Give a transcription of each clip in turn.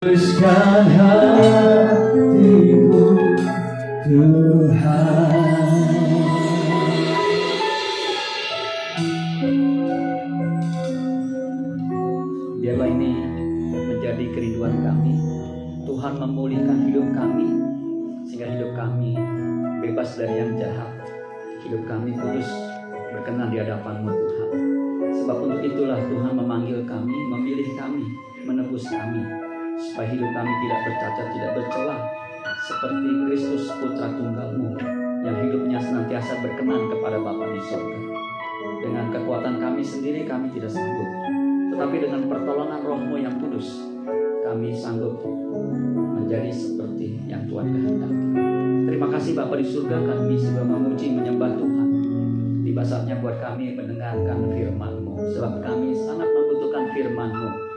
Teruskan hatiku Tuhan Biarlah ini menjadi kerinduan kami. Tuhan memulihkan hidup kami sehingga hidup kami bebas dari yang jahat. Hidup kami kudus berkenan di hadapanmu Tuhan. Sebab untuk itulah Tuhan memanggil kami, memilih kami, menebus kami supaya hidup kami tidak bercacat, tidak bercela seperti Kristus putra tunggalmu yang hidupnya senantiasa berkenan kepada Bapa di sorga. Dengan kekuatan kami sendiri kami tidak sanggup, tetapi dengan pertolongan rohmu yang kudus, kami sanggup menjadi seperti yang Tuhan kehendaki. Terima kasih Bapak di surga kami sudah memuji menyembah Tuhan. Tiba saatnya buat kami mendengarkan firman-Mu, sebab kami sangat membutuhkan firman-Mu.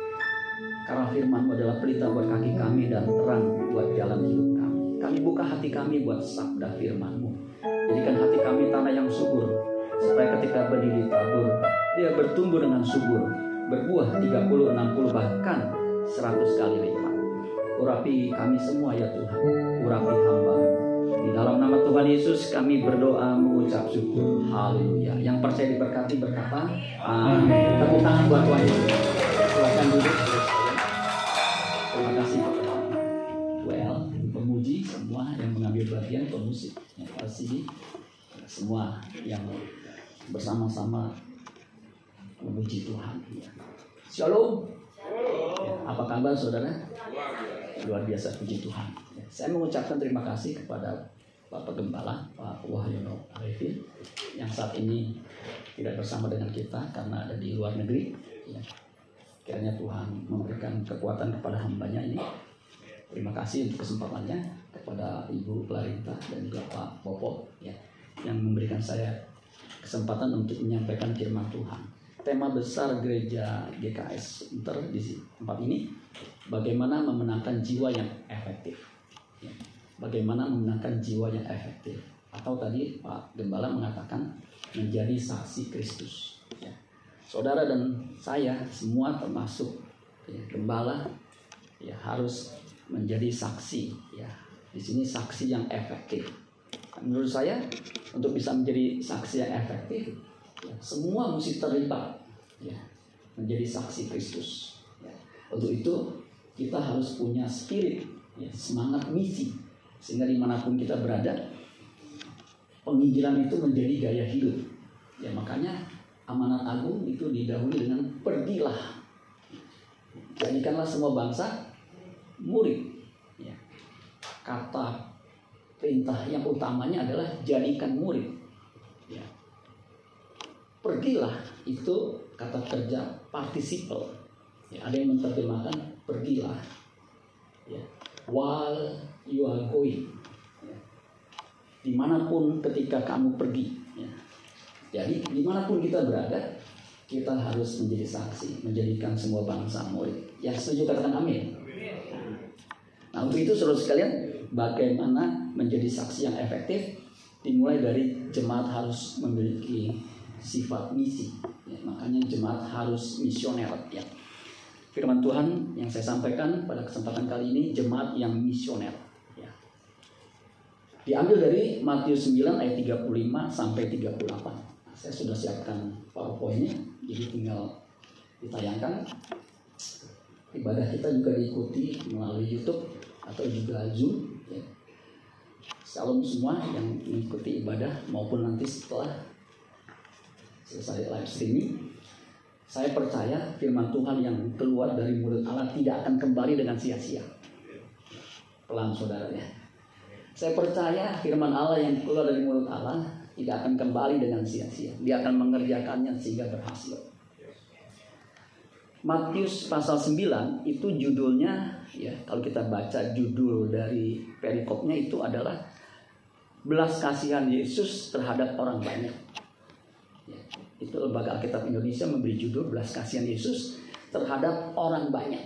Karena firman-Mu adalah pelita buat kaki kami dan terang buat jalan hidup kami. Kami buka hati kami buat sabda firman-Mu. Jadikan hati kami tanah yang subur, supaya ketika benih ditabur, dia bertumbuh dengan subur, berbuah 30, 60, bahkan 100 kali lipat. Urapi kami semua ya Tuhan, urapi hamba. Di dalam nama Tuhan Yesus kami berdoa mengucap syukur. Haleluya. Yang percaya diberkati berkata, Amin. Tepuk tangan buat Tuhan Yesus. Silakan duduk. Semua yang bersama-sama memuji Tuhan. Shalom. Ya, apa kabar saudara? Luar biasa puji Tuhan. Ya, saya mengucapkan terima kasih kepada Bapak Gembala, Pak Wahyono Arifin, yang saat ini tidak bersama dengan kita karena ada di luar negeri. Ya. Kiranya Tuhan memberikan kekuatan kepada hambanya ini. Terima kasih untuk kesempatannya kepada Ibu Clarita dan juga Pak Popo ya, yang memberikan saya kesempatan untuk menyampaikan firman Tuhan. Tema besar gereja GKS Inter di tempat ini, bagaimana memenangkan jiwa yang efektif. Ya. Bagaimana memenangkan jiwa yang efektif. Atau tadi Pak Gembala mengatakan menjadi saksi Kristus. Ya. Saudara dan saya semua termasuk ya, gembala ya harus menjadi saksi ya. Di sini saksi yang efektif. Menurut saya untuk bisa menjadi saksi yang efektif ya, semua mesti terlibat ya, menjadi saksi Kristus. Ya. Untuk itu kita harus punya spirit, ya, semangat misi, sehingga di mana pun kita berada, penginjilan itu menjadi gaya hidup. Ya makanya amanat agung itu didahului dengan pergilah, jadikanlah semua bangsa murid. Ya. Kata perintah yang utamanya adalah jadikan murid. Ya. Pergilah itu kata kerja participle. Ya, ada yang menerjemahkan pergilah. Ya. While you are going. Ya. Di mana pun ketika kamu pergi. Ya. Jadi di mana pun kita berada, kita harus menjadi saksi, menjadikan semua bangsa murid. Yang setuju katakan amin. Nah untuk itu saudara sekalian, bagaimana menjadi saksi yang efektif? Dimulai dari jemaat harus memiliki sifat misi. Ya, makanya jemaat harus misioner. Ya. Firman Tuhan yang saya sampaikan pada kesempatan kali ini jemaat yang misioner. Ya. Diambil dari Matius 9 ayat 35 sampai 38. Nah, saya sudah siapkan powerpointnya, jadi tinggal ditayangkan. Ibadah kita juga diikuti melalui YouTube atau juga Zoom. Salam semua yang mengikuti ibadah maupun nanti setelah selesai live streaming. Saya percaya firman Tuhan yang keluar dari mulut Allah tidak akan kembali dengan sia-sia. Pelan saudara ya. Saya percaya firman Allah yang keluar dari mulut Allah tidak akan kembali dengan sia-sia. Dia akan mengerjakannya sehingga berhasil. Matius pasal 9 itu judulnya ya kalau kita baca judul dari perikopnya itu adalah belas kasihan Yesus terhadap orang banyak. Ya, itu lembaga Alkitab Indonesia memberi judul belas kasihan Yesus terhadap orang banyak.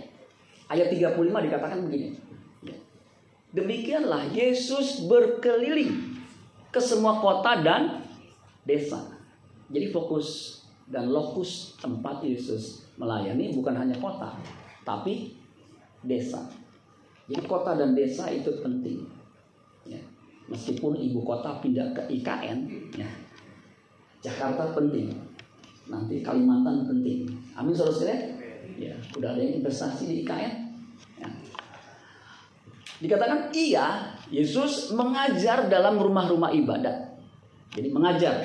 Ayat 35 dikatakan begini. Ya, Demikianlah Yesus berkeliling ke semua kota dan desa. Jadi fokus dan lokus tempat Yesus melayani bukan hanya kota, tapi desa. Jadi kota dan desa itu penting. Meskipun ibu kota pindah ke IKN, ya. Jakarta penting. Nanti Kalimantan penting. Amin saudara Ya, udah ada yang investasi di IKN. Ya. Dikatakan iya, Yesus mengajar dalam rumah-rumah ibadat. Jadi mengajar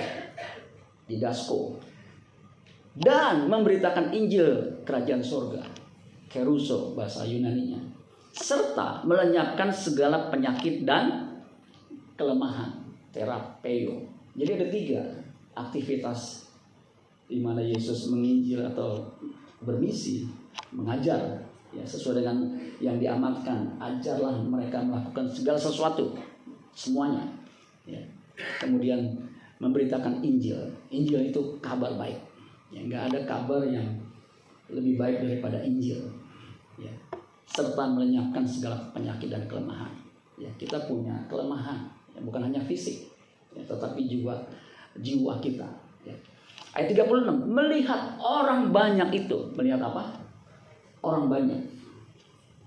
di Dasko dan memberitakan Injil kerajaan surga. Keruso bahasa Yunaninya serta melenyapkan segala penyakit dan kelemahan terapeo. Jadi ada tiga aktivitas di mana Yesus menginjil atau bermisi, mengajar ya sesuai dengan yang diamankan. Ajarlah mereka melakukan segala sesuatu semuanya. Ya. Kemudian memberitakan Injil. Injil itu kabar baik. Ya, nggak ada kabar yang lebih baik daripada Injil. Ya serta melenyapkan segala penyakit dan kelemahan. Ya, kita punya kelemahan, bukan hanya fisik, ya, tetapi juga jiwa kita. Ya. Ayat 36, melihat orang banyak itu, melihat apa? Orang banyak.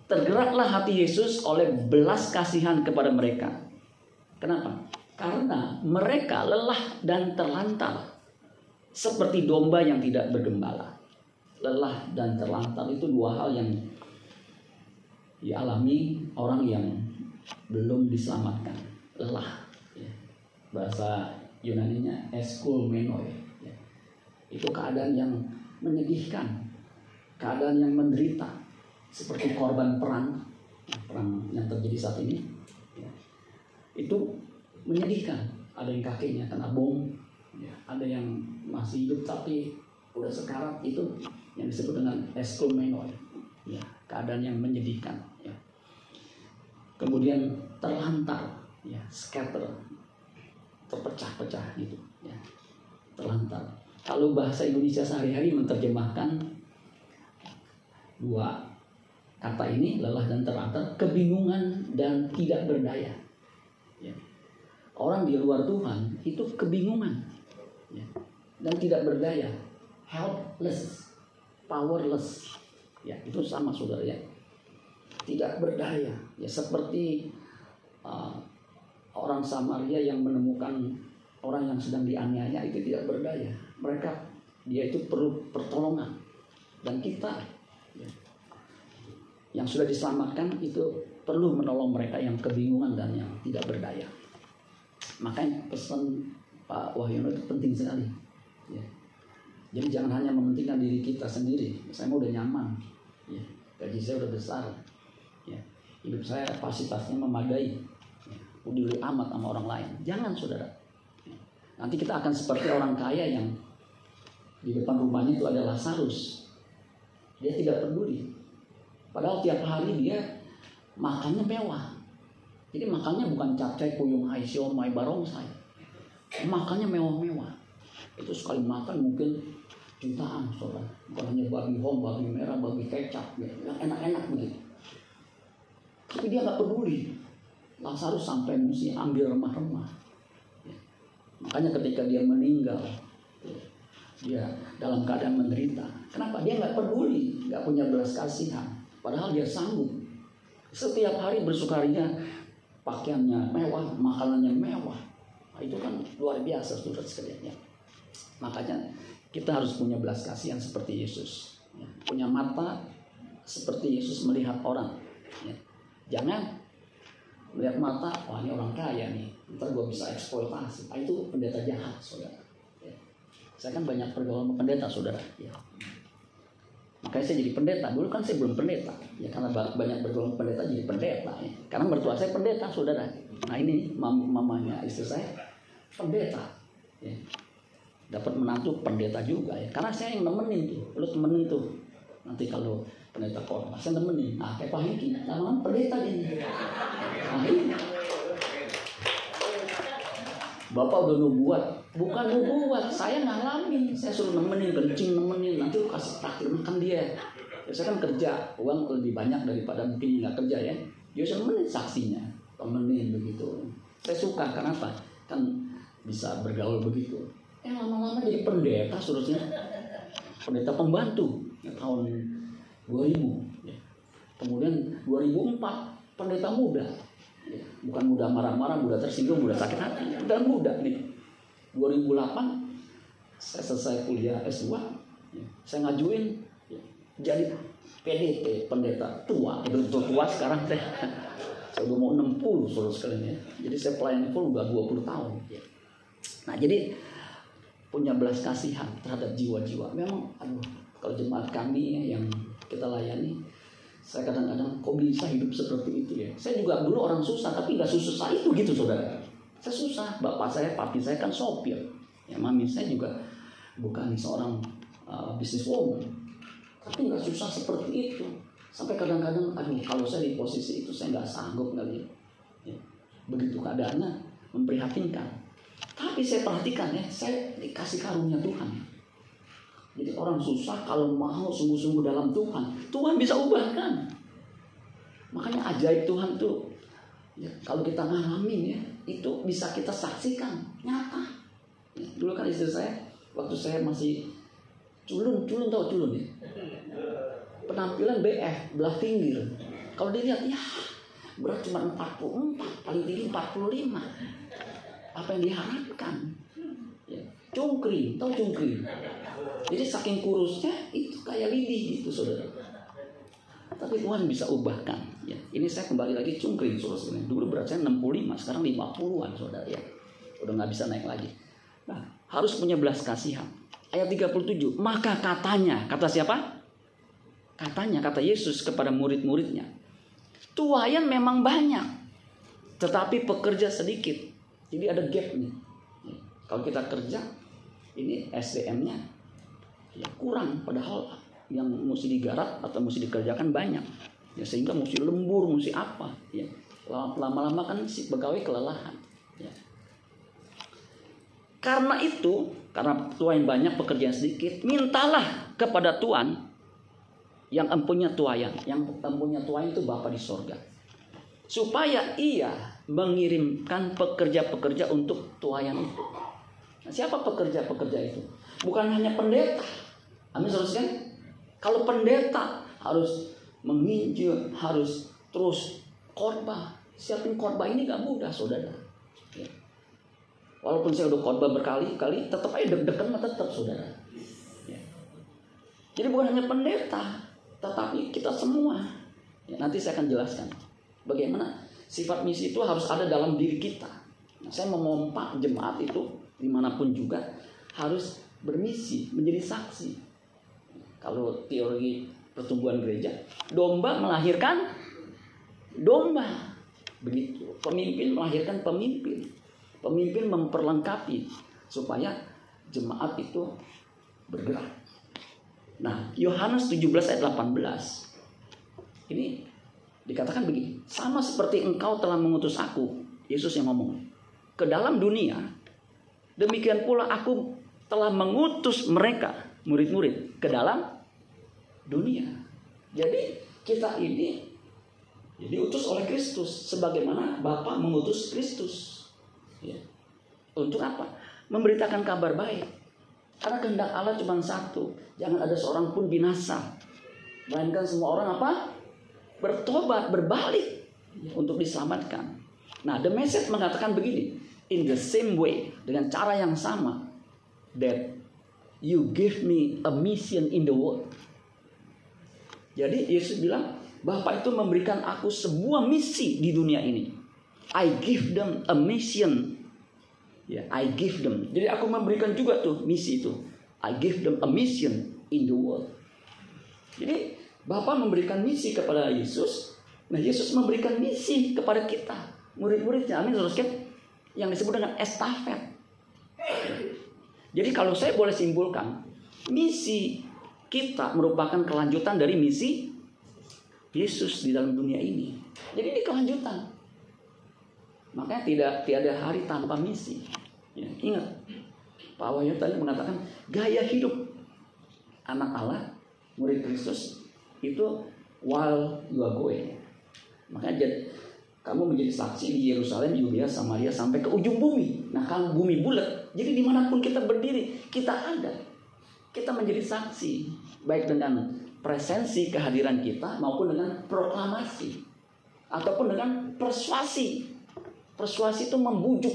Tergeraklah hati Yesus oleh belas kasihan kepada mereka. Kenapa? Karena mereka lelah dan terlantar. Seperti domba yang tidak bergembala. Lelah dan terlantar itu dua hal yang dialami orang yang belum diselamatkan lelah ya. bahasa Yunaninya eskulmenoi ya. itu keadaan yang menyedihkan keadaan yang menderita seperti korban perang perang yang terjadi saat ini ya. itu menyedihkan ada yang kakinya kena bom ya. ada yang masih hidup tapi udah sekarat itu yang disebut dengan eskulmenoi ya keadaan yang menyedihkan ya. kemudian terlantar ya scatter terpecah-pecah gitu ya. Terlantar. Kalau bahasa Indonesia sehari-hari menerjemahkan dua kata ini lelah dan terlantar kebingungan dan tidak berdaya. Ya. orang di luar Tuhan itu kebingungan ya. dan tidak berdaya. Helpless powerless. Ya itu sama saudara ya. Tidak berdaya. Ya seperti uh, orang Samaria yang menemukan orang yang sedang dianiaya itu tidak berdaya. Mereka dia itu perlu pertolongan. Dan kita ya, yang sudah diselamatkan itu perlu menolong mereka yang kebingungan dan yang tidak berdaya. Makanya pesan Pak Wahyono itu penting sekali ya. jadi jangan hanya mementingkan diri kita sendiri. Saya mau udah nyaman ya, gaji saya udah besar ya, hidup saya kapasitasnya memadai peduli amat sama orang lain. Jangan saudara. Nanti kita akan seperti orang kaya yang di depan rumahnya itu ada Lazarus. Dia tidak peduli. Padahal tiap hari dia makannya mewah. Jadi makannya bukan capcay kuyung hai siomay barongsai. Makannya mewah-mewah. Itu sekali makan mungkin jutaan saudara. Bukan hanya babi hom babi merah babi kecap ya. yang enak-enak begitu. Tapi dia nggak peduli Lazarus sampai mesti ambil remah-remah ya. makanya ketika dia meninggal dia dalam keadaan menderita kenapa dia nggak peduli nggak punya belas kasihan padahal dia sanggup setiap hari bersukaria pakaiannya mewah makanannya mewah nah, itu kan luar biasa saudara sekalian ya makanya kita harus punya belas kasihan seperti Yesus. Ya. Punya mata seperti Yesus melihat orang. Ya. Jangan melihat mata, wah ini orang kaya nih, ntar gue bisa eksploitasi. Ah, itu pendeta jahat, saudara. Ya. Saya kan banyak pergaulan sama pendeta, saudara. Ya. Makanya saya jadi pendeta. Dulu kan saya belum pendeta. Ya karena banyak bergaul pendeta jadi pendeta. Ya. Karena mertua saya pendeta, saudara. Nah ini mam mamanya istri saya pendeta. Ya dapat menantu pendeta juga ya karena saya yang nemenin tuh lu temenin tuh nanti kalau pendeta kota saya nemenin nah kayak Pak Hiki namanya pendeta ini. Nah ini. Bapak udah nubuat. Bukan nubuat saya ngalamin. Saya suruh nemenin kencing nemenin. Nanti lu kasih traktir makan dia. Ya, saya kan kerja. Uang lebih banyak daripada mungkin nggak kerja ya. Dia saya nemenin saksinya. Temenin begitu. Saya suka kenapa kan bisa bergaul begitu. Eh lama-lama jadi pendeta seterusnya pendeta pembantu. Ya, tahun 2000 ya. kemudian 2004 pendeta muda. Ya, bukan muda marah-marah, muda tersinggung, muda sakit hati. Dan muda nih. 2008 saya selesai kuliah S2, ya, saya ngajuin ya, jadi PDT pendeta tua, itu tua sekarang saya saya udah mau 60 saudara sekalian ya. Jadi saya pelayan full udah 20 tahun. Ya. Nah jadi punya belas kasihan terhadap jiwa-jiwa. Memang aduh kalau jemaat kami ya, yang kita layani saya kadang-kadang kok bisa hidup seperti itu ya. Saya juga dulu orang susah tapi nggak susah itu gitu saudara. Saya susah. Bapak saya, papi saya kan sopir. Ya mami saya juga bukan seorang uh, woman. Tapi nggak susah seperti itu. Sampai kadang-kadang, aduh kalau saya di posisi itu saya nggak sanggup kali. Ya. Begitu keadaannya memprihatinkan. Tapi saya perhatikan ya, saya dikasih karunia Tuhan. Jadi orang susah kalau mau sungguh-sungguh dalam Tuhan, Tuhan bisa ubahkan. Makanya ajaib Tuhan tuh, ya, kalau kita ngalamin ya, itu bisa kita saksikan nyata. Ya, dulu kan istri saya, waktu saya masih culun, culun tau culun ya, penampilan BF belah pinggir. Kalau dilihat ya berat cuma 44 paling tinggi 45 apa yang diharapkan? Ya, cungkring tahu cungkring jadi saking kurusnya itu kayak lidi gitu saudara. Tapi Tuhan bisa ubahkan ya. Ini saya kembali lagi cungkring saudara dulu berat saya 65 sekarang 50-an saudara ya. Udah nggak bisa naik lagi. Nah harus punya belas kasihan. Ayat 37 maka katanya kata siapa? Katanya, kata Yesus kepada murid-muridnya, tuayan memang banyak, tetapi pekerja sedikit. Jadi ada gap nih. Kalau kita kerja, ini SDM-nya ya kurang, padahal yang mesti digarap atau mesti dikerjakan banyak. Ya sehingga mesti lembur, mesti apa, ya. Lama-lama kan si pegawai kelelahan. Ya. Karena itu, karena tuan banyak pekerjaan sedikit, mintalah kepada Tuhan yang empunya tuayan, yang empunya tuayan itu Bapa di sorga. Supaya ia mengirimkan pekerja-pekerja untuk tuayan itu. Nah, siapa pekerja-pekerja itu? Bukan hanya pendeta. Amin saudara? Kalau pendeta harus menginjil, harus terus khotbah. Siapin khotbah ini gak mudah, saudara. Ya. Walaupun saya udah khotbah berkali-kali, tetap aja deg-degan, tetap saudara. Ya. Jadi bukan hanya pendeta, tetapi kita semua. Ya, nanti saya akan jelaskan bagaimana sifat misi itu harus ada dalam diri kita. Nah, saya memompa jemaat itu di mana pun juga harus bermisi menjadi saksi. Kalau teori pertumbuhan gereja, domba melahirkan domba. Begitu. Pemimpin melahirkan pemimpin. Pemimpin memperlengkapi supaya jemaat itu bergerak. Nah, Yohanes 17 ayat 18. Ini dikatakan begini, sama seperti engkau telah mengutus aku, Yesus yang ngomong, ke dalam dunia, demikian pula aku telah mengutus mereka, murid-murid, ke dalam dunia. Jadi kita ini diutus oleh Kristus sebagaimana Bapa mengutus Kristus. Ya. Untuk apa? Memberitakan kabar baik. Karena kehendak Allah cuma satu, Jangan ada seorang pun binasa. Melainkan semua orang apa? Bertobat, berbalik untuk diselamatkan. Nah, the message mengatakan begini, in the same way, dengan cara yang sama, that you give me a mission in the world. Jadi Yesus bilang, Bapak itu memberikan aku sebuah misi di dunia ini. I give them a mission. Yeah, I give them. Jadi aku memberikan juga tuh misi itu. I give them a mission in the world. Jadi Bapak memberikan misi kepada Yesus. Nah Yesus memberikan misi kepada kita. Murid-muridnya. Amin. Kan? Yang disebut dengan estafet. Jadi kalau saya boleh simpulkan. Misi kita merupakan kelanjutan dari misi Yesus di dalam dunia ini. Jadi ini kelanjutan. Makanya tidak tiada hari tanpa misi. Ya, ingat, Pak Wahyu tadi mengatakan gaya hidup anak Allah, murid Kristus itu you are going. Makanya jadi, kamu menjadi saksi di Yerusalem, Yudea, Samaria sampai ke ujung bumi. Nah kalau bumi bulat, jadi di mana pun kita berdiri, kita ada. Kita menjadi saksi, baik dengan presensi kehadiran kita maupun dengan proklamasi. ataupun dengan persuasi. Persuasi itu membujuk.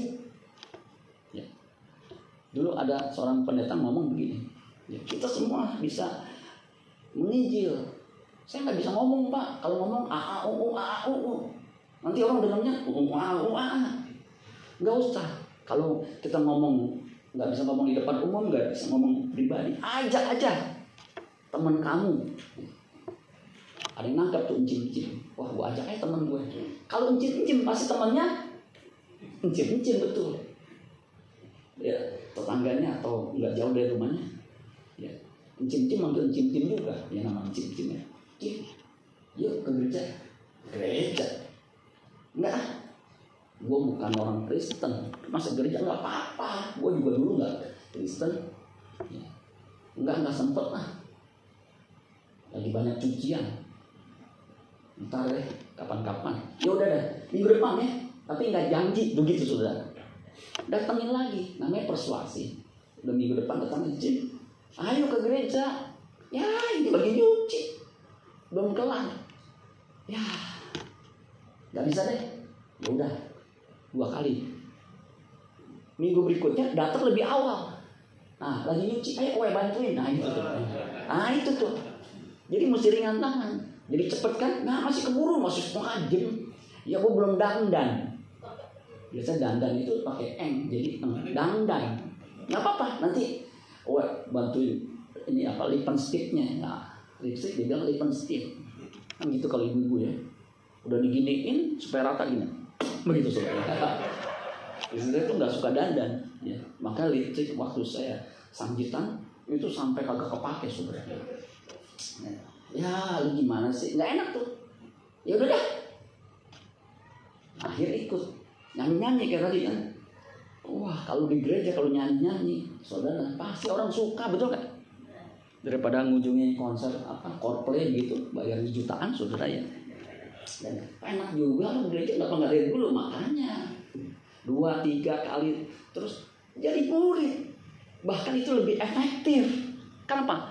Ya. Dulu ada seorang pendeta ngomong begini, ya, kita semua bisa menginjil. Saya nggak bisa ngomong pak, kalau ngomong a a u u a a u u. Nanti orang dengarnya u a u a. Nggak usah. Kalau kita ngomong nggak bisa ngomong di depan umum, nggak bisa ngomong pribadi, ajak aja teman kamu. Ada yang nangkap tuh encim-encim. Wah, gua ajak aja teman gue. Kalau encim-encim pasti temannya encim-encim betul. Ya, tetangganya atau nggak jauh dari rumahnya. Ya, encim-encim manggil encim-encim juga. Ya nama encim-encim ya. Cim, yuk ke gereja. Gereja. Enggak. Gue bukan orang Kristen. Masa gereja nggak apa-apa. Gue juga dulu nggak Kristen. Ya. Enggak, nggak sempet lah. Lagi banyak cucian. Ntar deh, kapan-kapan. Ya udah deh, minggu depan ya. Tapi nggak janji begitu sudah. Datangin lagi, namanya persuasi. Udah minggu depan datangin Cim. Ayo ke gereja. Ya, ini lagi nyuci. Belum kelar. Ya, nggak bisa deh. Ya udah, dua kali. Minggu berikutnya datang lebih awal. Nah, lagi nyuci, ayo gue bantuin. Nah, itu tuh. Nah, itu tuh. Jadi mesti ringan tangan. Jadi cepet kan? Nah, masih keburu, masih setengah jam. Ya, gue belum dandan. Biasa dandan itu pakai eng, jadi dandan. Nggak apa-apa, nanti gue bantuin ini apa lipan sticknya. Nah, lipstick dibilang lipan stick. Kan gitu kalau ibu-ibu ya. Udah diginiin supaya rata gini. Begitu saudara. Istri itu nggak suka dandan, ya. Maka lipstick waktu saya samjitan itu sampai kagak kepake saudara. Ya, lu gimana sih? Nggak enak tuh. Ya udah dah. Akhir ikut nyanyi-nyanyi kayak tadi kan. Wah, kalau di gereja kalau nyanyi-nyanyi, saudara pasti orang suka, betul kan? Daripada ngunjungi konser apa Coldplay gitu, bayar jutaan saudara ya. Dan enak juga lo gereja nggak nggak dari dulu? Makanya. Dua tiga kali terus jadi murid bahkan itu lebih efektif. Kenapa?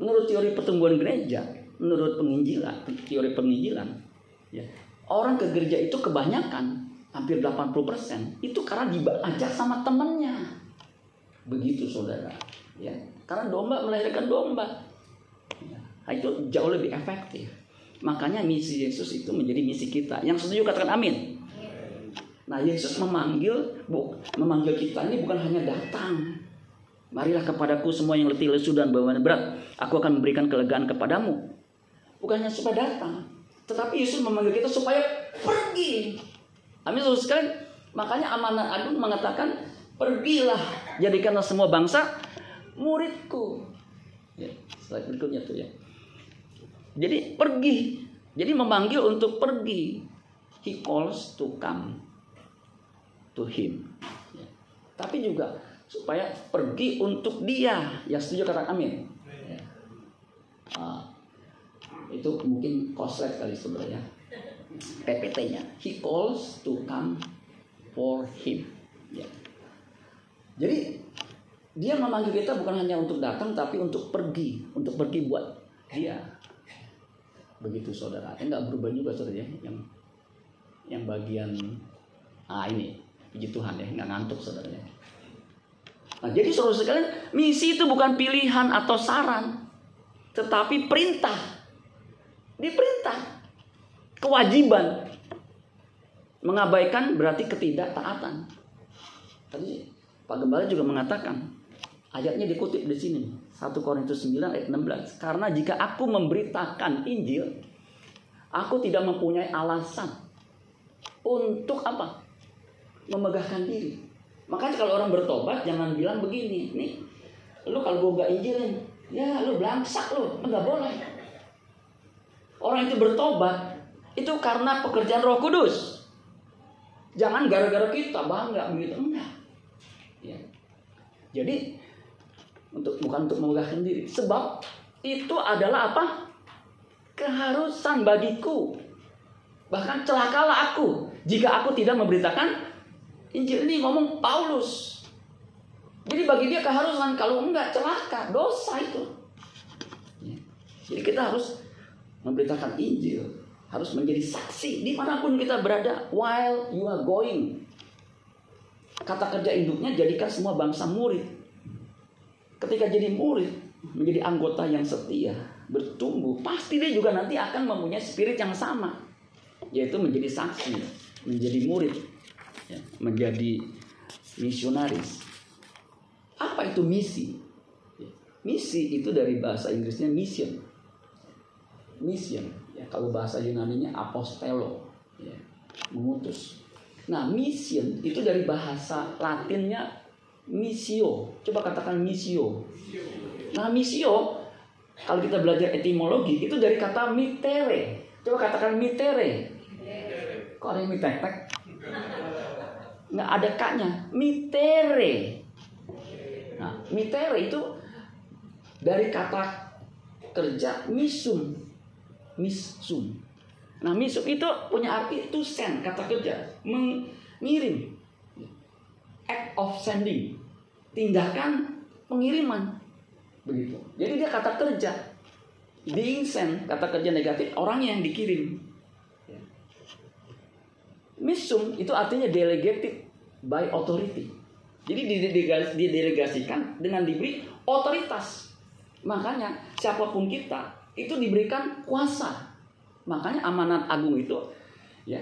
Menurut teori pertumbuhan gereja menurut penginjilan teori penginjilan ya orang ke gereja itu kebanyakan hampir 80% itu karena diajak sama temennya. Begitu saudara ya. Karena domba melahirkan domba. Ya, itu jauh lebih efektif makanya misi Yesus itu menjadi misi kita yang setuju katakan amin Nah, Yesus memanggil bu, memanggil kita ini bukan hanya datang. Marilah kepadaku semua yang letih lesu dan beban berat, aku akan memberikan kelegaan kepadamu. Bukannya supaya datang, tetapi Yesus memanggil kita supaya pergi. Amin, sekalian. Makanya amanah agung mengatakan, pergilah, jadikanlah semua bangsa muridku. Ya, slide berikutnya tuh ya. Jadi pergi, jadi memanggil untuk pergi. He calls to come to him. Ya. Tapi juga supaya pergi untuk dia. Yang setuju kata amin. Ya. Uh, itu mungkin koslet kali sebenarnya. PPT-nya. He calls to come for him. Ya. Jadi dia memanggil kita bukan hanya untuk datang tapi untuk pergi, untuk pergi buat dia. Begitu saudara. Enggak berubah juga saudara ya yang yang bagian ah ini Puji Tuhan ya, nggak ngantuk saudaranya. Nah, jadi saudara sekalian, misi itu bukan pilihan atau saran, tetapi perintah. Diperintah. Kewajiban. Mengabaikan berarti ketidaktaatan. Tadi Pak Gembala juga mengatakan, ayatnya dikutip di sini. 1 Korintus 9 ayat 16. Karena jika aku memberitakan Injil, aku tidak mempunyai alasan untuk apa? memegahkan diri. Makanya kalau orang bertobat jangan bilang begini, nih, lu kalau gue gak injilin, ya lu belangsak lu, nggak boleh. Orang itu bertobat itu karena pekerjaan Roh Kudus. Jangan gara-gara kita bangga begitu enggak. Ya. Jadi untuk bukan untuk memegahkan diri, sebab itu adalah apa? Keharusan bagiku. Bahkan celakalah aku jika aku tidak memberitakan Injil ini ngomong Paulus. Jadi bagi dia keharusan kalau enggak celaka, dosa itu. Ya. Jadi kita harus memberitakan Injil. harus menjadi saksi di mana pun kita berada while you are going. Kata kerja induknya jadikan semua bangsa murid. Ketika jadi murid, menjadi anggota yang setia, bertumbuh, pasti dia juga nanti akan mempunyai spirit yang sama, yaitu menjadi saksi, menjadi murid, ya, menjadi misionaris. Apa itu misi? Misi itu dari bahasa Inggrisnya mission. Mission, ya kalau bahasa Yunani-nya apostelo, ya, mengutus. Nah, mission itu dari bahasa Latinnya missio. Coba katakan missio. Nah, missio kalau kita belajar etimologi itu dari kata mitere. Coba katakan mitere. Kok ada yang mitetek? Nggak ada kaknya. Mitere. Nah, mitere itu dari kata kerja misum. Misum. Nah, misum itu punya arti to send, kata kerja. Mengirim. Act of sending. Tindakan pengiriman. Begitu. Jadi dia kata kerja. Being sent, kata kerja negatif, orangnya yang dikirim. Misum itu artinya delegated by authority. Jadi didelegasikan dengan diberi otoritas. Makanya siapa pun kita itu diberikan kuasa. Makanya amanat agung itu ya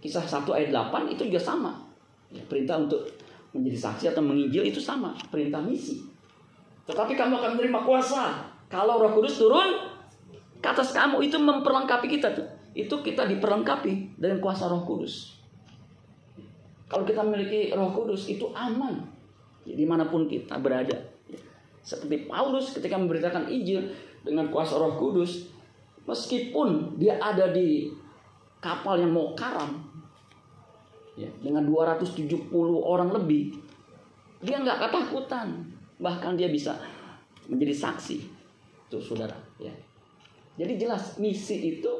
kisah 1 ayat 8 itu juga sama. Ya, perintah untuk menjadi saksi atau menginjil itu sama, perintah misi. Tetapi kamu akan menerima kuasa kalau Roh Kudus turun ke atas kamu itu memperlengkapi kita tuh itu kita diperlengkapi dengan kuasa Roh Kudus. Kalau kita memiliki Roh Kudus itu aman di mana pun kita berada. Seperti Paulus ketika memberitakan Injil dengan kuasa Roh Kudus, meskipun dia ada di kapal yang mau karam, ya, dengan 270 orang lebih, dia nggak ketakutan, bahkan dia bisa menjadi saksi, tuh saudara. Ya. Jadi jelas misi itu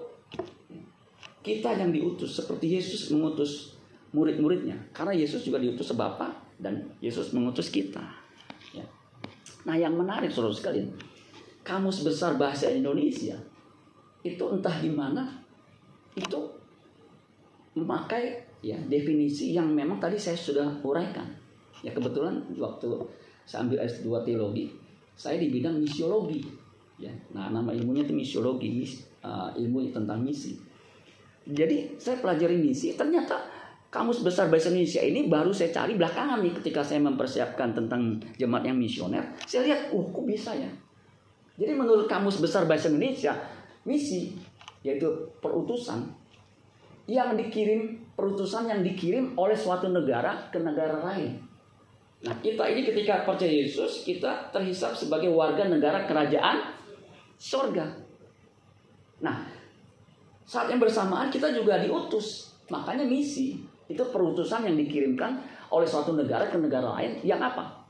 kita yang diutus seperti Yesus mengutus murid-muridnya. Karena Yesus juga diutus sebapa dan Yesus mengutus kita. Ya. Nah yang menarik saudara sekalian, kamus besar bahasa Indonesia itu entah di mana itu memakai ya definisi yang memang tadi saya sudah uraikan. Ya kebetulan waktu saya ambil S2 teologi, saya di bidang misiologi. Ya, nah nama ilmunya itu misiologi, mis, uh, ilmu tentang misi. Jadi saya pelajari misi, ternyata kamus besar bahasa Indonesia ini baru saya cari belakangan nih ketika saya mempersiapkan tentang jemaat yang misioner. Saya lihat, uh kok bisa ya? Jadi menurut kamus besar bahasa Indonesia, misi yaitu perutusan yang dikirim perutusan yang dikirim oleh suatu negara ke negara lain. Nah kita ini ketika percaya Yesus kita terhisap sebagai warga negara kerajaan sorga. Nah saat yang bersamaan kita juga diutus. Makanya misi itu perutusan yang dikirimkan oleh suatu negara ke negara lain yang apa?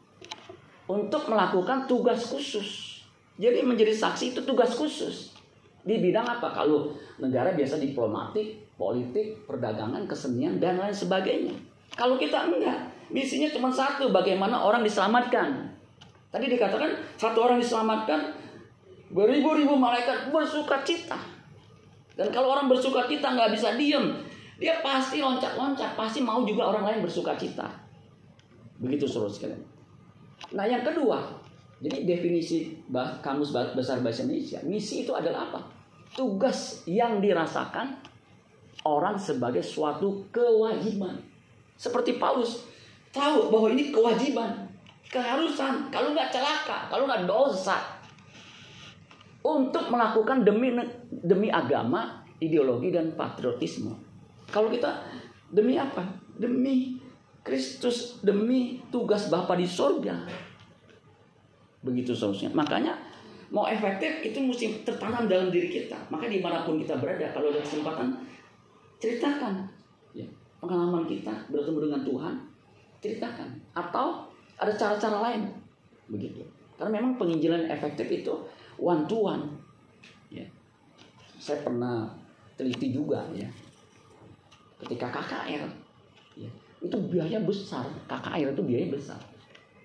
Untuk melakukan tugas khusus. Jadi menjadi saksi itu tugas khusus. Di bidang apa? Kalau negara biasa diplomatik, politik, perdagangan, kesenian, dan lain sebagainya. Kalau kita enggak, misinya cuma satu, bagaimana orang diselamatkan. Tadi dikatakan satu orang diselamatkan, beribu-ribu malaikat bersuka cita. Dan kalau orang bersuka cita nggak bisa diem, dia pasti loncat-loncat, pasti mau juga orang lain bersuka cita. Begitu saudara sekalian. Nah yang kedua, jadi definisi kamus besar bahasa Indonesia, misi itu adalah apa? Tugas yang dirasakan orang sebagai suatu kewajiban. Seperti Paulus tahu bahwa ini kewajiban, keharusan. Kalau nggak celaka, kalau nggak dosa, untuk melakukan demi demi agama, ideologi dan patriotisme. Kalau kita demi apa? Demi Kristus, demi tugas Bapa di sorga. Begitu seharusnya. Makanya mau efektif itu mesti tertanam dalam diri kita. Maka di mana pun kita berada, kalau ada kesempatan, ceritakan ya, pengalaman kita bertemu dengan Tuhan, ceritakan. Atau ada cara-cara lain, begitu. Karena memang penginjilan efektif itu one to one. Ya. Saya pernah teliti juga ya. Ketika KKR, ya, itu biaya besar. KKR itu biaya besar.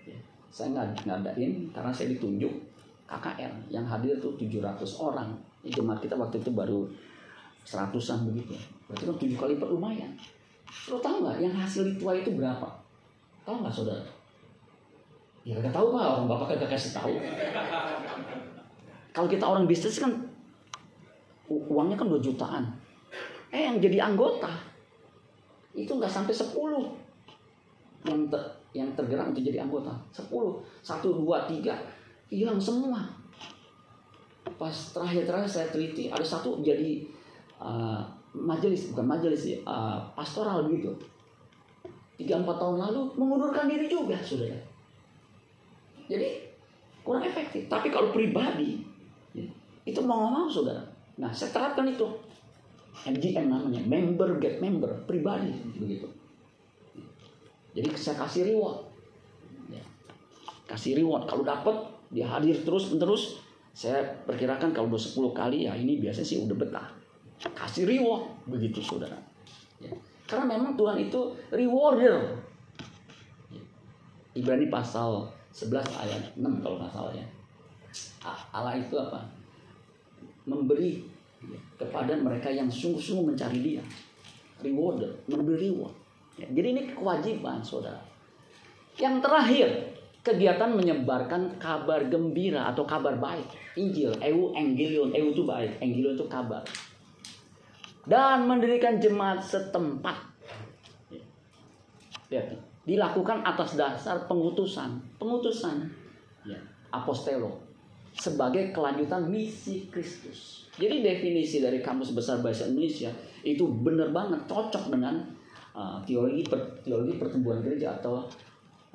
Ya. Saya nggak ngadain karena saya ditunjuk KKR yang hadir tuh 700 orang. Jemaat kita waktu itu baru seratusan begitu. Berarti kan tujuh kali lipat lumayan. Lo tahu nggak yang hasil ritual itu berapa? Tahu nggak saudara? Ya nggak tahu pak, orang bapak kan kasih tahu. Kalau kita orang bisnis kan uangnya kan 2 jutaan. Eh yang jadi anggota itu nggak sampai 10 yang ter, yang tergerak untuk jadi anggota 10 satu dua tiga hilang semua pas terakhir terakhir saya teliti ada satu jadi uh, majelis bukan majelis ya uh, pastoral begitu. Tiga empat tahun lalu mengundurkan diri juga saudara. Jadi kurang efektif. Tapi kalau pribadi ya, itu mau ngomong saudara. Nah saya terapkan itu. MGM namanya member get member pribadi begitu. Jadi saya kasih reward. Ya. kasih reward. Kalau dapat dia hadir terus menerus saya perkirakan kalau udah 10 kali ya ini biasanya sih udah betah kasih reward begitu saudara ya. karena memang Tuhan itu rewarder ya. Ibrani pasal 11 ayat 6 kalau nggak salah ya Allah itu apa memberi kepada mereka yang sungguh-sungguh mencari dia. Rewarder, memberi reward. Ya, jadi ini kewajiban saudara. Yang terakhir, kegiatan menyebarkan kabar gembira atau kabar baik. Injil, eu angelion, eu itu baik, angelion itu kabar. Dan mendirikan jemaat setempat. Lihat, dilakukan atas dasar pengutusan, pengutusan ya, apostelo sebagai kelanjutan misi Kristus. Jadi definisi dari kamus besar bahasa Indonesia itu benar banget cocok dengan uh, teologi per, teologi pertumbuhan gereja atau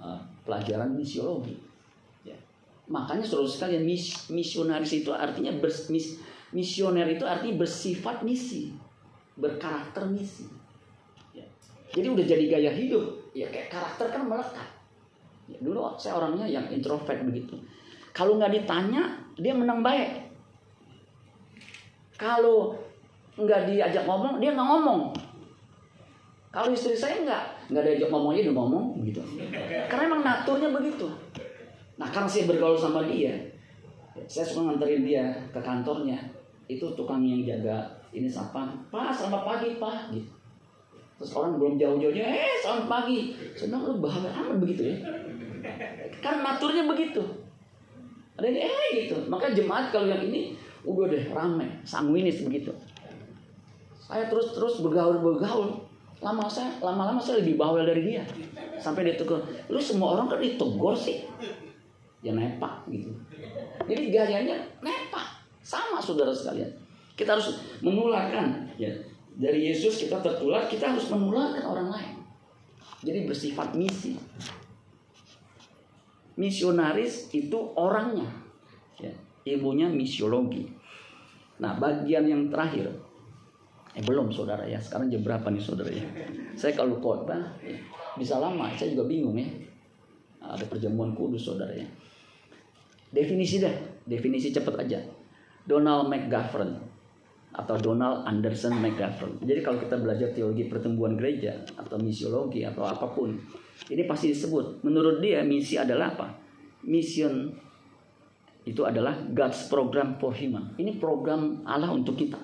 uh, pelajaran misiologi. Ya. Makanya saudara sekalian mis, misionaris itu artinya bers, mis, misioner itu artinya bersifat misi, berkarakter misi. Ya. Jadi udah jadi gaya hidup, ya kayak karakter kan melekat. Ya, dulu saya orangnya yang introvert begitu. Kalau nggak ditanya, dia menang baik. Kalau nggak diajak ngomong, dia nggak ngomong. Kalau istri saya nggak, nggak diajak ngomongnya dia ngomong begitu. Karena emang naturnya begitu. Nah karena saya bergaul sama dia, saya suka nganterin dia ke kantornya. Itu tukang yang jaga ini siapa? Pak, selamat pagi pak. Gitu. Terus orang belum jauh-jauh, eh selamat pagi. Bilang, lu bahagia amat begitu ya. Karena naturnya begitu. Ada yang eh gitu. Maka jemaat kalau yang ini udah deh rame sanguinis begitu saya terus terus bergaul bergaul lama saya lama-lama saya lebih bawel dari dia sampai dia tegur lu semua orang kan ditegur sih ya nepak gitu jadi gayanya nepak sama saudara sekalian kita harus menularkan. Ya. Dari Yesus kita tertular kita harus menularkan orang lain. Jadi bersifat misi. Misionaris itu orangnya. Ya. Ilmunya misiologi. Nah, bagian yang terakhir, eh belum saudara ya, sekarang jam berapa nih saudara ya? Saya kalau khotbah ya, bisa lama, saya juga bingung ya. Ada perjamuan kudus saudara ya. Definisi dah, definisi cepat aja. Donald McGovern atau Donald Anderson McGovern. Jadi kalau kita belajar teologi pertumbuhan gereja atau misiologi atau apa pun, ini pasti disebut. Menurut dia misi adalah apa? Mission itu adalah God's program for human. Ini program Allah untuk kita.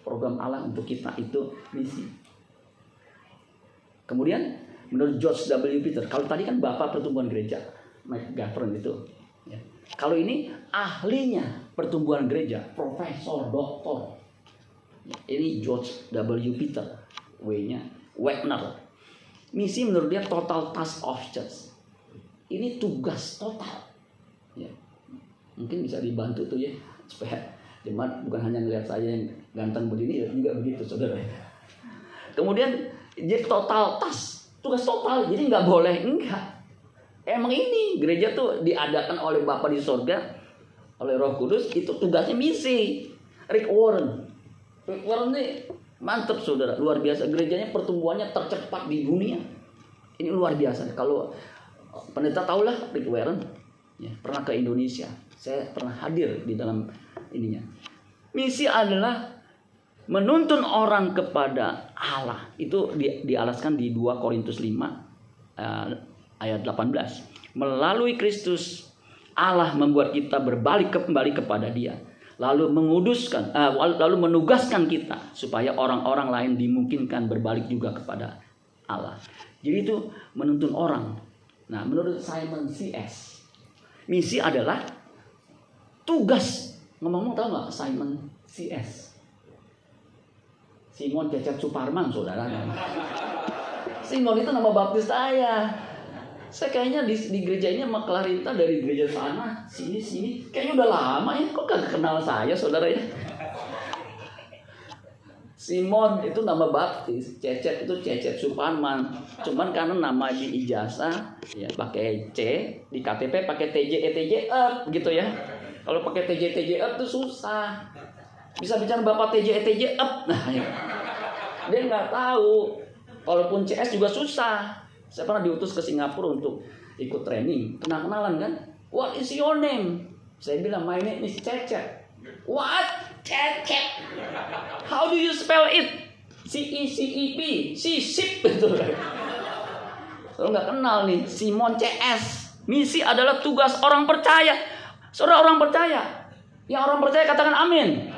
Program Allah untuk kita itu misi. Kemudian menurut George W. Peter, kalau tadi kan bapak pertumbuhan gereja, Gaffron itu. Ya. Kalau ini ahlinya pertumbuhan gereja, profesor, doktor. Ini George W. Peter, W-nya Wagner. Misi menurut dia total task of church. Ini tugas total ya mungkin bisa dibantu tuh ya supaya jemaat bukan hanya melihat saya yang ganteng begini ya juga begitu saudara kemudian jadi total tas tugas total jadi nggak boleh enggak emang ini gereja tuh diadakan oleh Bapa di sorga oleh Roh Kudus itu tugasnya misi Rick Warren Rick Warren ini mantep saudara luar biasa gerejanya pertumbuhannya tercepat di dunia ini luar biasa kalau pendeta tahulah Rick Warren ya, pernah ke Indonesia. Saya pernah hadir di dalam ininya. Misi adalah menuntun orang kepada Allah. Itu di, dialaskan di 2 Korintus 5 uh, eh, ayat 18. Melalui Kristus Allah membuat kita berbalik kembali kepada Dia. lalu menguduskan, uh, lalu menugaskan kita supaya orang-orang lain dimungkinkan berbalik juga kepada Allah. Jadi itu menuntun orang. Nah, menurut Simon C.S. Misi adalah tugas. Ngomong-ngomong tahu nggak Simon C.S. Simon Cecep Suparman, saudara. Simon itu nama baptis saya. Saya kayaknya di, di gereja ini sama Clarita dari gereja sana, sini, sini. Kayaknya udah lama ya, kok gak kenal saya, saudara ya. Simon itu nama baptis, Cecep itu Cecep Suparman. Cuman karena nama di ijazah ya pakai C, di KTP pakai TJ ETJ up gitu ya. Kalau pakai TJ ETJ up tuh susah. Bisa bicara Bapak TJ ETJ up. Nah, ya. Dia nggak tahu. Walaupun CS juga susah. Saya pernah diutus ke Singapura untuk ikut training, kenal-kenalan kan. What is your name? Saya bilang my name is Cecep. What? Cecep. How do you spell it? C E C E P. C sip gitu. Kalau nggak kenal nih Simon CS. Misi adalah tugas orang percaya. Saudara orang percaya. Yang orang percaya katakan amin.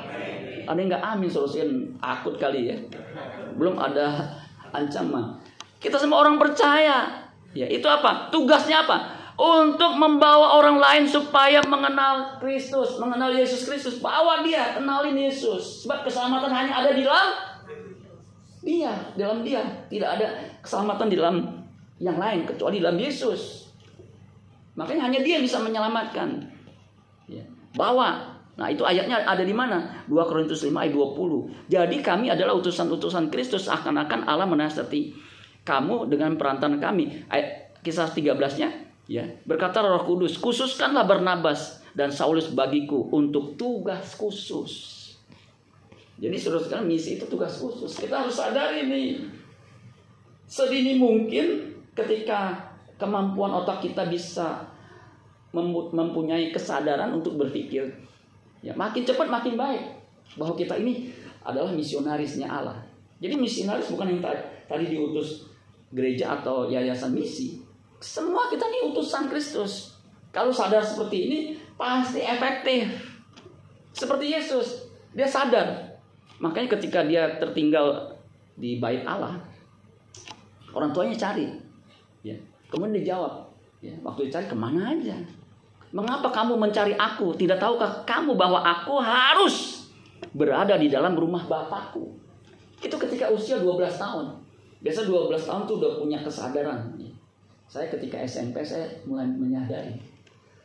Ada yang nggak amin solusikan akut kali ya. Belum ada ancaman. Kita semua orang percaya. Ya, itu apa? Tugasnya apa? untuk membawa orang lain supaya mengenal Kristus, mengenal Yesus Kristus. Bawa dia, kenalin Yesus. Sebab keselamatan hanya ada di dalam dia, dalam dia. Tidak ada keselamatan di dalam yang lain kecuali dalam Yesus. Makanya hanya dia bisa menyelamatkan. Ya. Bawa. Nah itu ayatnya ada di mana? 2 Korintus 5 ayat 20. Jadi kami adalah utusan-utusan Kristus. Akan-akan Allah menasihati kamu dengan perantaran kami. Ayat, kisah 13-nya Ya, berkata Roh Kudus, khususkanlah Barnabas dan Saulus bagiku untuk tugas khusus. Jadi saudara sekalian misi itu tugas khusus. Kita harus sadar ini. Sedini mungkin ketika kemampuan otak kita bisa mempunyai kesadaran untuk berpikir. Ya, makin cepat makin baik bahwa kita ini adalah misionarisnya Allah. Jadi misionaris bukan yang tadi diutus gereja atau yayasan misi, semua kita ini utusan Kristus. Kalau sadar seperti ini, pasti efektif. Seperti Yesus, dia sadar. Makanya ketika dia tertinggal di bait Allah, orang tuanya cari. Ya. Kemudian dijawab, ya, waktu dicari ke mana aja? Mengapa kamu mencari aku? Tidak tahukah kamu bahwa aku harus berada di dalam rumah Bapakku? Itu ketika usia 12 tahun. Biasa 12 tahun tuh udah punya kesadaran. Ya saya ketika SMP saya mulai menyadari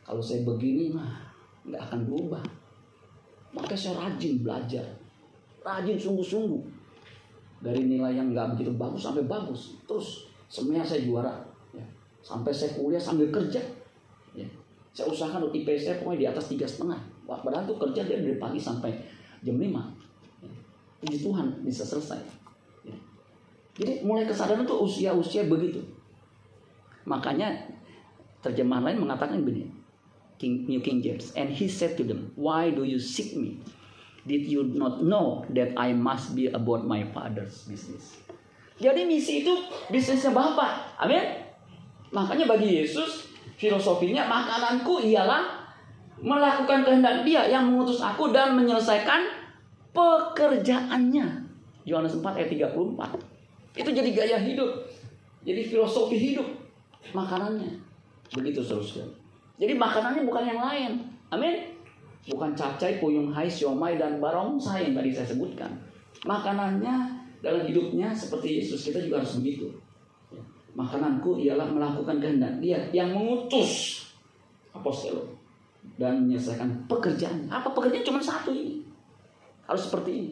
kalau saya begini mah nggak akan berubah. Maka saya rajin belajar, rajin sungguh-sungguh dari nilai yang nggak begitu bagus sampai bagus. Terus semuanya saya juara. Ya. Sampai saya kuliah sambil kerja. Ya. Saya usahakan IP saya pokoknya di atas tiga setengah. Padahal tuh kerja dia dari pagi sampai jam 5 ya. Puji Tuhan bisa selesai. Jadi mulai kesadaran tuh usia-usia begitu. Makanya terjemahan lain mengatakan begini. King, New King James. And he said to them, Why do you seek me? Did you not know that I must be about my father's business? Jadi misi itu bisnisnya Bapak. Amin. Makanya bagi Yesus filosofinya makananku ialah melakukan kehendak Dia yang mengutus aku dan menyelesaikan pekerjaannya. Yohanes 4 ayat 34. Itu jadi gaya hidup. Jadi filosofi hidup makanannya. Begitu saudara Jadi makanannya bukan yang lain. Amin. Bukan capcay, puyung hai, siomay, dan barongsai yang tadi saya sebutkan. Makanannya dalam hidupnya seperti Yesus. Kita juga harus begitu. Makananku ialah melakukan kehendak dia yang mengutus apostol dan menyelesaikan pekerjaan. Apa pekerjaan cuma satu ini. Harus seperti ini.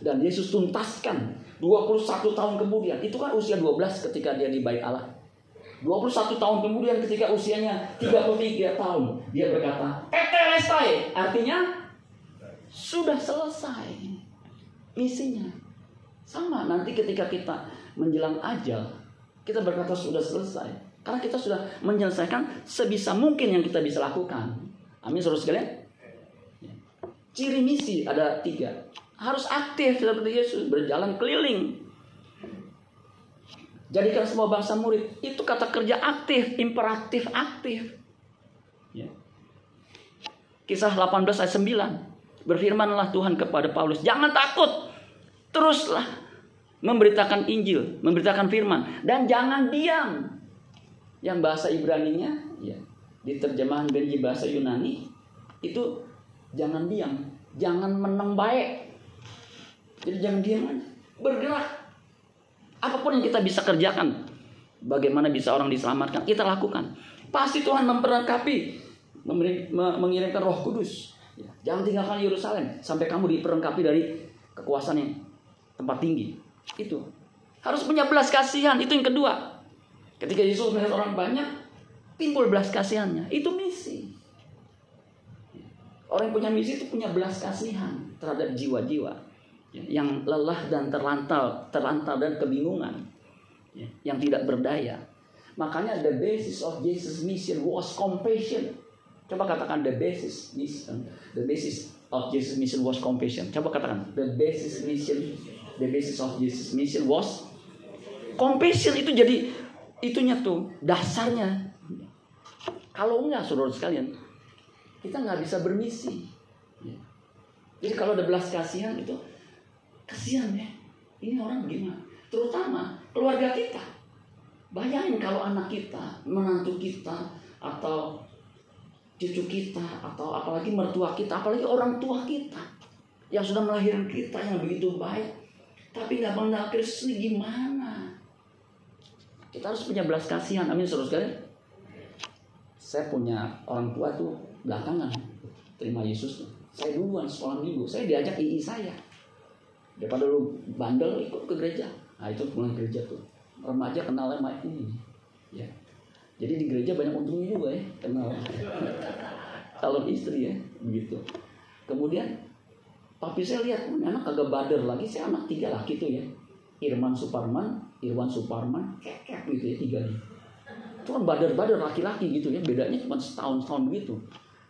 Dan Yesus tuntaskan 21 tahun kemudian. Itu kan usia 12 ketika dia di bait Allah. 21 tahun kemudian ketika usianya 33 tahun dia berkata tetelestai artinya sudah selesai misinya. Sama nanti ketika kita menjelang ajal kita berkata sudah selesai. Karena kita sudah menyelesaikan sebisa mungkin yang kita bisa lakukan. Amin saudara sekalian. Ciri misi ada tiga harus aktif seperti Yesus berjalan keliling Jadikan semua bangsa murid. Itu kata kerja aktif, imperatif aktif. Ya. Kisah 18 ayat 9. Berfirmanlah Tuhan kepada Paulus, jangan takut. Teruslah memberitakan Injil, memberitakan firman dan jangan diam. Yang bahasa Ibrani-nya ya, di terjemahan dari bahasa Yunani itu jangan diam, jangan menang baik. Jadi jangan diam aja, bergerak. Apa pun yang kita bisa kerjakan, bagaimana bisa orang diselamatkan, kita lakukan. Pasti Tuhan memperlengkapi, mengirimkan Roh Kudus. Ya, jangan tinggalkan Yerusalem sampai kamu diperlengkapi dari kekuasaan yang tempat tinggi. Itu harus punya belas kasihan. Itu yang kedua. Ketika Yesus melihat orang banyak, timbul belas kasihannya. Itu misi. Orang yang punya misi itu punya belas kasihan terhadap jiwa-jiwa ya, yang lelah dan terlantar, terlantar dan kebingungan, ya, yang tidak berdaya. Makanya the basis of Jesus' mission was compassion. Coba katakan the basis mission, the basis of Jesus' mission was compassion. Coba katakan the basis mission, the basis of Jesus' mission was compassion itu jadi itunya tuh dasarnya. Kalau enggak saudara sekalian, kita nggak bisa bermisi. Jadi kalau ada belas kasihan itu kasihan ya. Ini orang gimana? Terutama keluarga kita. Bayangin kalau anak kita, menantu kita, atau cucu kita, atau apalagi mertua kita, apalagi orang tua kita yang sudah melahirkan kita yang begitu baik, tapi nggak mengenal Kristus gimana? Kita harus punya belas kasihan. Amin, saudara sekalian. Saya punya orang tua tuh belakangan terima Yesus saya duluan sekolah minggu saya diajak ii saya daripada lu bandel ikut ke gereja. Nah itu pulang gereja tuh. Remaja kenal sama ini. Ya. Jadi di gereja banyak untungnya juga ya kenal. Calon istri ya begitu. Kemudian tapi saya lihat anak kagak bader lagi saya anak tiga laki tuh ya. Irman Suparman Irwan Suparman kekek gitu ya tiga nih. Itu kan bader-bader laki-laki gitu ya bedanya cuma setahun setahun begitu.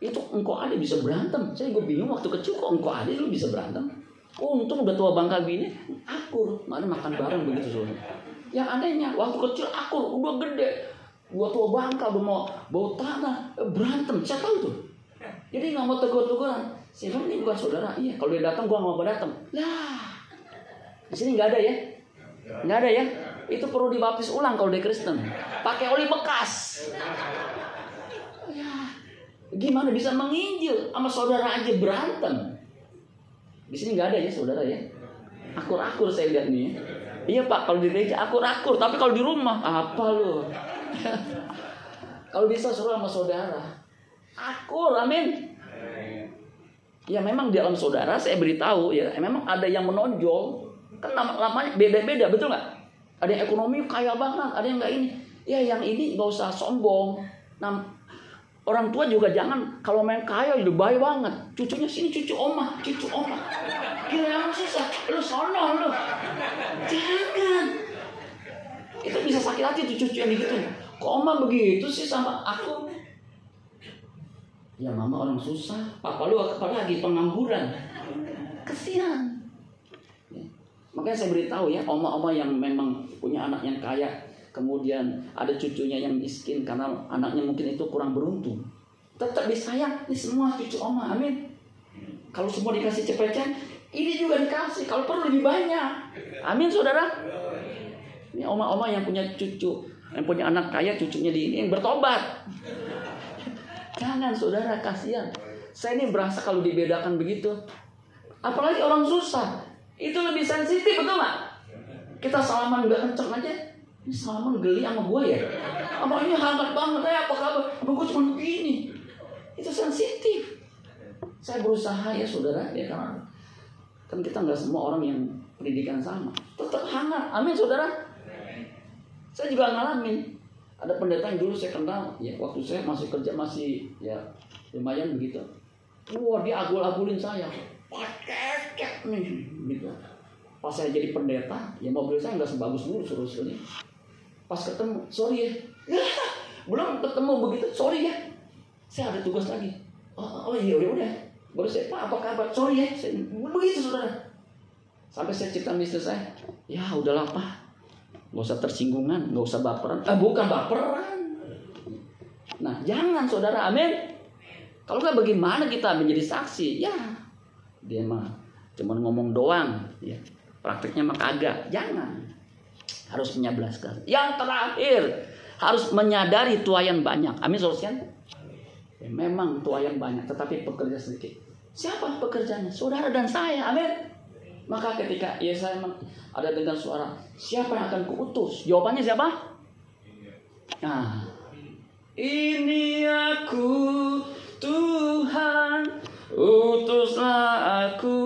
Itu engkau ada bisa berantem. Saya gue bingung waktu kecil kok engkau ada lu bisa berantem? oh untung udah tua bangka gini akur. Mana makan bareng begitu. soalnya. Yang anehnya waktu kecil akur udah gede. Gua tua bangka udah mau bau tanah eh, berantem. Saya tahu tuh? Jadi nggak mau tegur-teguran. Saya ini bukan saudara. Iya kalau dia datang gua nggak mau datang. Lah di sini nggak ada ya? Nggak ada ya? Itu perlu dibaptis ulang kalau dia Kristen. Pakai oli bekas. Gimana bisa menginjil sama saudara aja berantem? Di sini nggak ada ya saudara ya. Akur-akur saya lihat nih. Iya pak, kalau di gereja akur-akur, tapi kalau di rumah apa lo? kalau bisa suruh sama saudara, akur, amin. Ya memang di dalam saudara saya beritahu ya, memang ada yang menonjol. Kan lamanya beda-beda, betul nggak? Ada yang ekonomi kaya banget, ada yang nggak ini. Ya yang ini nggak usah sombong. Nah, Orang tua juga jangan kalau main kaya udah baik banget. Cucunya sini cucu oma, cucu oma. Gila yang susah, lu sono lu. Jangan. Itu bisa sakit hati tuh cucu yang gitu. Kok oma begitu sih sama aku? Ya mama orang susah, papa lu apalagi pengangguran. Kesian. Ya. Makanya saya beritahu ya, oma-oma yang memang punya anak yang kaya, kemudian ada cucunya yang miskin karena anaknya mungkin itu kurang beruntung. Tetap disayang ini semua cucu oma amin. Kalau semua dikasih cepecen ini juga dikasih kalau perlu lebih banyak. Amin saudara. Ini oma-oma yang punya cucu yang punya anak kaya cucunya di ini yang bertobat. Jangan saudara kasihan. Saya ini berasa kalau dibedakan begitu. Apalagi orang susah. Itu lebih sensitif betul nggak? Kita salaman nggak kenceng aja ini Salman geli sama gue ya. Apa ini hangat banget ya apa kabar? Apa gue cuma begini? Itu sensitif. Saya berusaha ya saudara ya karena kan kita nggak semua orang yang pendidikan sama. Tetap hangat. Amin saudara. Saya juga ngalamin. Ada pendeta yang dulu saya kenal ya waktu saya masih kerja masih ya lumayan begitu. Wah dia agul-agulin saya. Paket nih gitu. Pas saya jadi pendeta, ya mobil saya nggak sebagus dulu ini pas ketemu sorry ya. Belum ketemu begitu sorry ya. Saya ada tugas lagi. Oh, oh iya udah udah. Baru saya pak apa kabar? Sorry ya. Saya, begitu saudara. Sampai saya cerita misteri saya ya udahlah pak. Nggak usah tersinggungan nggak usah baperan. Eh bukan baperan. Nah jangan saudara. Amin. Kalau nggak bagaimana kita menjadi saksi? Ya dia mah cuma ngomong doang. Ya prakteknya mah kagak. Jangan harus menyablaskan. Yang terakhir harus menyadari tuayan banyak. Amin saudara ya, memang tuayan banyak tetapi pekerja sedikit. Siapa pekerjanya? Saudara dan saya amin. Maka ketika Yesaya ada dengan suara siapa yang akan kuutus? Jawabannya siapa? Nah ini aku Tuhan. Utuslah aku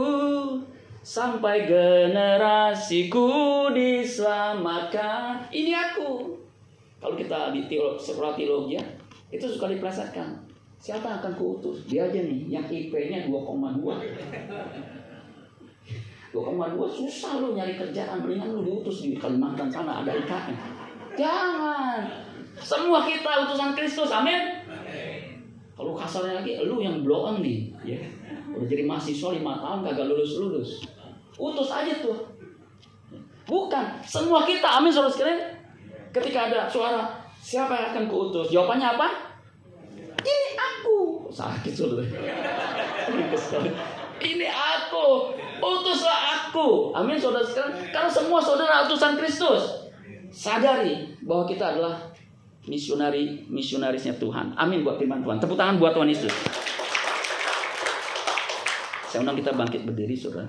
sampai generasiku diselamatkan. Ini aku. Kalau kita di teolog, sekolah teologi ya, itu suka dipelasakan. Siapa akan kuutus? Dia aja nih, yang IP-nya 2,2. 2,2 susah lo nyari kerjaan, mendingan lu diutus di Kalimantan sana ada IKN. Jangan. Semua kita utusan Kristus, amin. Kalau kasarnya lagi, lu yang blow nih, ya. Udah jadi mahasiswa lima tahun kagak lulus lulus. Utus aja tuh. Bukan semua kita, amin saudara sekalian. Ketika ada suara siapa yang akan kuutus, jawabannya apa? Ini aku. Sakit saudara. Ini aku. Utuslah aku. Amin saudara sekalian. Karena semua saudara utusan Kristus. Sadari bahwa kita adalah misionari misionarisnya Tuhan. Amin buat firman Tuhan. Tepuk tangan buat Tuhan Yesus. Saya undang kita bangkit berdiri, saudara.